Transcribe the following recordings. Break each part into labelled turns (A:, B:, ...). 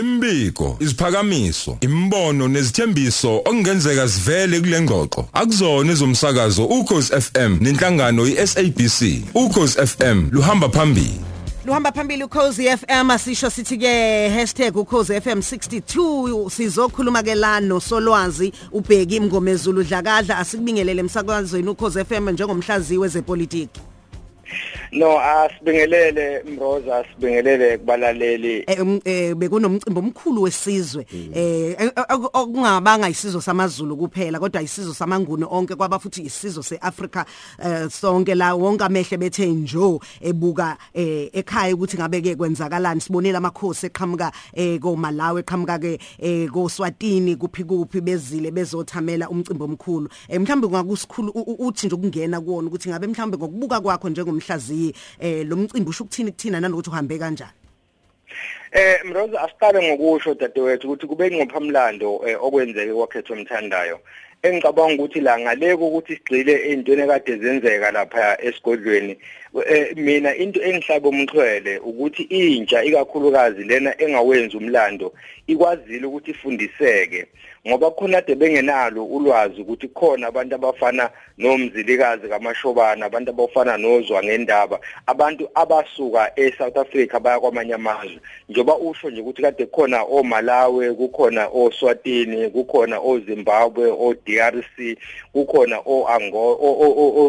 A: Imbiko, isiphakamiso, imbono nezithembiso okungenzeka sivele kule ngxoxo. Akuzona ezomsakazo ukhozi FM nenhlangano iSABC. Ukhozi FM luhamba phambili.
B: Luhamba phambili ukhozi FM asisho sithi ke #ukhozi FM 62 sizokhuluma ke la no Solwazi ubheki imngomezulu dlakadla asikubingelele emsakazweni ukhozi FM njengomhlaziwe zepolitiki.
C: No asibingelele Mroza asibingelele kubalaleli.
B: Eh, um, eh bekunomcimbi omkhulu wesizwe. Eh okungabanga isizwe samaZulu kuphela kodwa isizwe samanguni onke kwaba futhi isizwe seAfrica eh, sonke la wonke amehle bethe njo ebuka eh, ekhaya ukuthi ngabe ke kwenzakalani. Sibonile amakhosi eqhamuka ko Malawi eqhamuka ke ko Swatini kuphi kuphi bezile bezothamela umcimbi omkhulu. Mhlawumbe ngakusikhulu uthi nje ukungena kuona ukuthi ngabe mhlawumbe ngokubuka kwakho njengomhlaziyi eh lo mcimbi usho ukuthini kuthina nanokuthi uhambe kanjani?
C: Eh Mroza asiqale ngokusho dadewethu ukuthi kube ngophamlando eh, okwenzeke kwakhethwa umthandayo engicabanga ukuthi la ngale ukuthi sigcile ezintweni ekade zenzeka lapha esigodlweni eh, mina into engihlaba umxhwele ukuthi intsha ikakhulukazi lena engawenza umlando ikwazile ukuthi ifundiseke ngoba khona kade bengenalo ulwazi ukuthi khona abantu abafana nomzilikazi kaMashobana abantu abafana nozwa ngendaba abantu abasuka eSouth Africa baya kwamanye amazwe. Njoba usho nje ukuthi kade khona oMalawi kukhona oSwatini kukhona oZimbabwe oDRC kukhona oAngola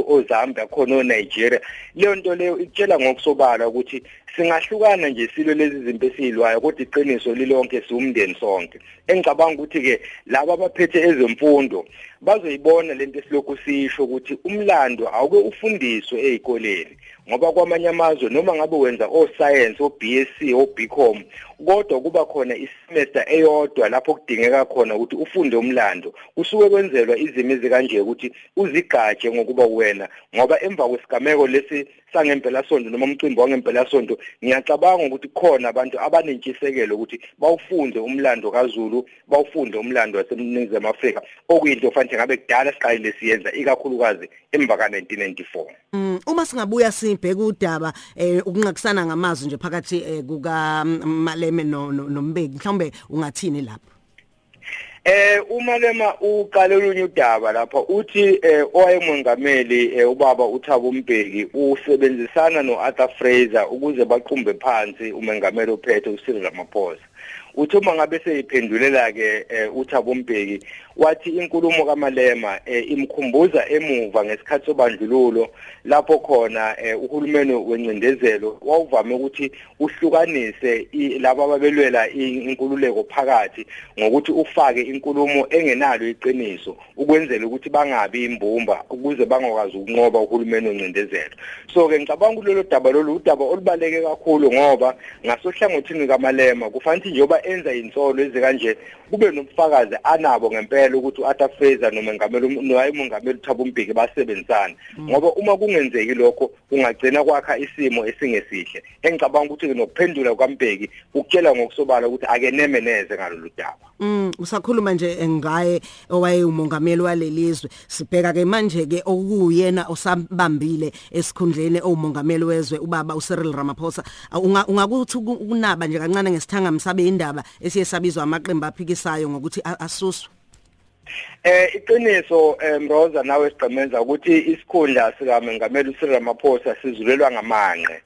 C: oZambia khona oNigeria. Leyo nto leyo itshela ngokusobala ukuthi singahlukana nje silo lezi zinto esizilwayo kodwa iqiniso lilonke siwumndeni sonke. Engicabanga ukuthi ke laba abaphethe ezemfundo bazoyibona lento esilokhu sisho ukuthi umlando awuke ufundiswe ezikoleni ngoba kwamanye amazwe noma ngabe wenza o science o BSc o BCom kodwa kuba khona isemester eyodwa lapho kudingeka khona ukuthi ufunde umlando kusuke kwenzelwa izimo ezikanje ukuthi uzigatshe ngokuba wena ngoba emva kwesigameko lesi sangempela sonto noma umcimbi wangempela sonto ngiyacabanga ukuthi khona abantu abanentshisekelo ukuthi bawufunde umlando kaZulu bawufunde umlando waseNingizimu Afrika. Okuyinto fanele ngabe kudala siqalile siyenza ikakhulukazi emva ka 1994
B: mm uma singabuya sibheka udaba eh ukunqakisana ngamazwi nje phakathi eh, kuka Maleme nombeki. Mhlawumbe ungathini lapho?
C: Eh uma lema uqale olunye udaba lapha uthi eh owayemongameli eh, ubaba uThabo Mbeki usebenzisana noArthur Fraser ukuze baqhumbe phansi umengameli ophethe uCyril Ramaphosa. Uthi uma ngabe seyiphendulela ke eh, uThabo Mbeki wathi inkulumo kaMalema eh, imkhumbuza emuva ngesikhathi sobandlululo lapho khona uhulumeni wencindezelo wawuvame ukuthi uhlukanise laba ababelwela inkululeko phakathi ngokuthi ufake inkulumo engenalo iqiniso ukwenzela ukuthi bangabi imbumba ukuze bangakwazi ukunqoba uhulumeni wencindezelo so ke ngicabanga kulelo daba lolu udaba olubaleke kakhulu ngoba ngasohlangothini kaMalema kufanele njengoba enza insolo ezikanje kube nobufakazi anabo ngempela ukuthi uArthur Fraser nomengameli nowayemongameli Thabo Mbeki basebenzisana ngoba uma kungenzeki lokho kungagcina kwakha isimo esingesihle. Engicabanga ukuthi nokuphendula kwaMbeki ukutshela ngokusobala ukuthi ake neme neze ngalolu daba.
B: Mm usakhuluma nje ngaye owaye umongameli walelizwe sibheka ke manje ke okuyena osabambile esikhundleni omongameli wezwe ubaba uCyril Ramaphosa. Ungakuthi ukunaba nje kancane ngesithanga msabe indaba esiyesabizwa amaqembu aphikisayo ngokuthi asuswe?
C: Eh iqiniso Mroza nawe sigqemenza ukuthi isikhundla sika mengameli uCyril Ramaphosa sizulelwa ngamanqe.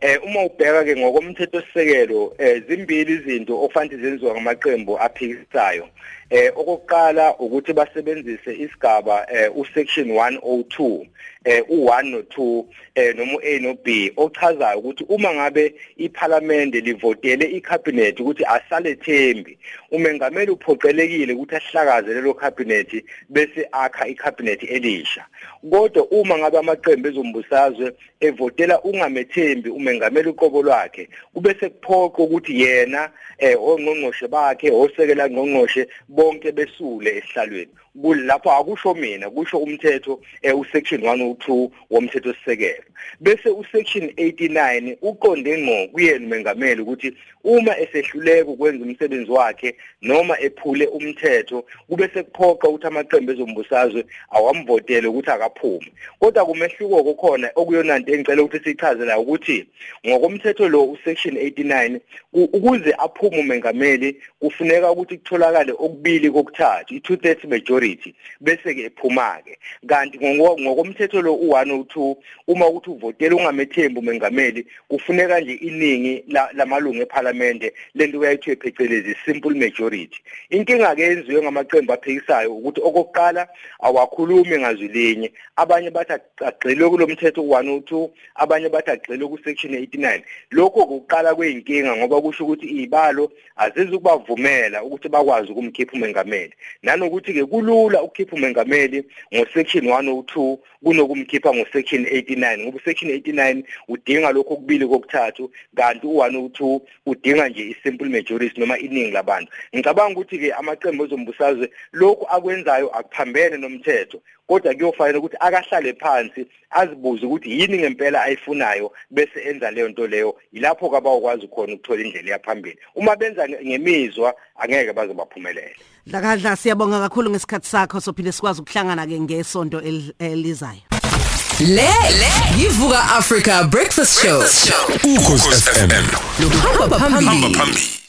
C: Eh uma ubheka ke ngokomthetho sisekelo eh zimbili izinto okufanele zenziwe ngamaqembu aphikisayo. Eh okokuqala ukuthi basebenzise isigaba eh usection 102 eh u1 no2 eh noma uA no B ochazayo ukuthi uma ngabe iParliament livotele iCabinet ukuthi asale thembi umengameli uphoqelekile ukuthi ahlakaze lelo cabinet bese akha iCabinet elisha. Kodwa uma ngabe amaqembu ezombusazwe evotela ungamethembi umengameli uqobo lwakhe kube sekuphoqa ukuthi yena eh ongqongqoshe bakhe osekela ngqongqoshe bonke besule esihlalweni kulapho akusho mina kusho umthetho eh usection 102 womthetho sisekelo bese usection 89 uqonde ngqo kuyena umengameli ukuthi uma esehluleka ukwenza umsebenzi wakhe noma ephule umthetho kube sekuphoqa ukuthi amaqembu ezombusazwe awamvotele ukuthi akaphume. Kodwa kumehluko kokhona okuyona into engicela ukuthi sichaze la ukuthi ngokomthetho lo usection 89 ukuze aphume umengameli kufuneka ukuthi kutholakale okubili kokuthathu i2 thirds majority bese ke ephuma ke kanti ngokomthetho lo u102 uma ukuthi uvotela ungamethembi umengameli kufuneka nje iningi lamalungu eParliament lento uyayithiwe phecelezi simple majority. Inkinga ke yenziwe ngamaqembu aphikisayo ukuthi okokuqala awakhulumi ngazwi linye abanye bathi agxilwe kulomthetho u102 abanye bathi agxilwe ku section 89 lokho kuqala kweyinkinga ngoba kusho ukuthi izibalo azizi ukubavumela ukuthi bakwazi ukumkhipha umengameli. Nanokuthi ke kulula ukukhipha umengameli ngo section 102 kunokumkhipha ngo section 89 ngoba section 89 udinga lokho kubili kokuthathu kanti u102 udinga nje isimple majority noma iningi labantu. Ngicabanga ukuthi ke amaqembu ezombusazwe lokhu akwenzayo akuphambene nomthetho. Kodwa kuyofanele ukuthi akahlale phansi azibuze ukuthi yini ngempela ayifunayo bese enza leyo nto leyo yilapho kabawukwazi khona ukuthola indlela yaphambili uma benza ngemizwa angeke baze baphumelele
B: Dlakadla siyabonga kakhulu ngesikhathi sakho sophinde sikwazi ukuhlangana ke ngesonto elizayo
D: Le yivuka Africa Breakfast Show.
A: Ukhosi FM.
D: Lo hamba phambili.
A: Phambili.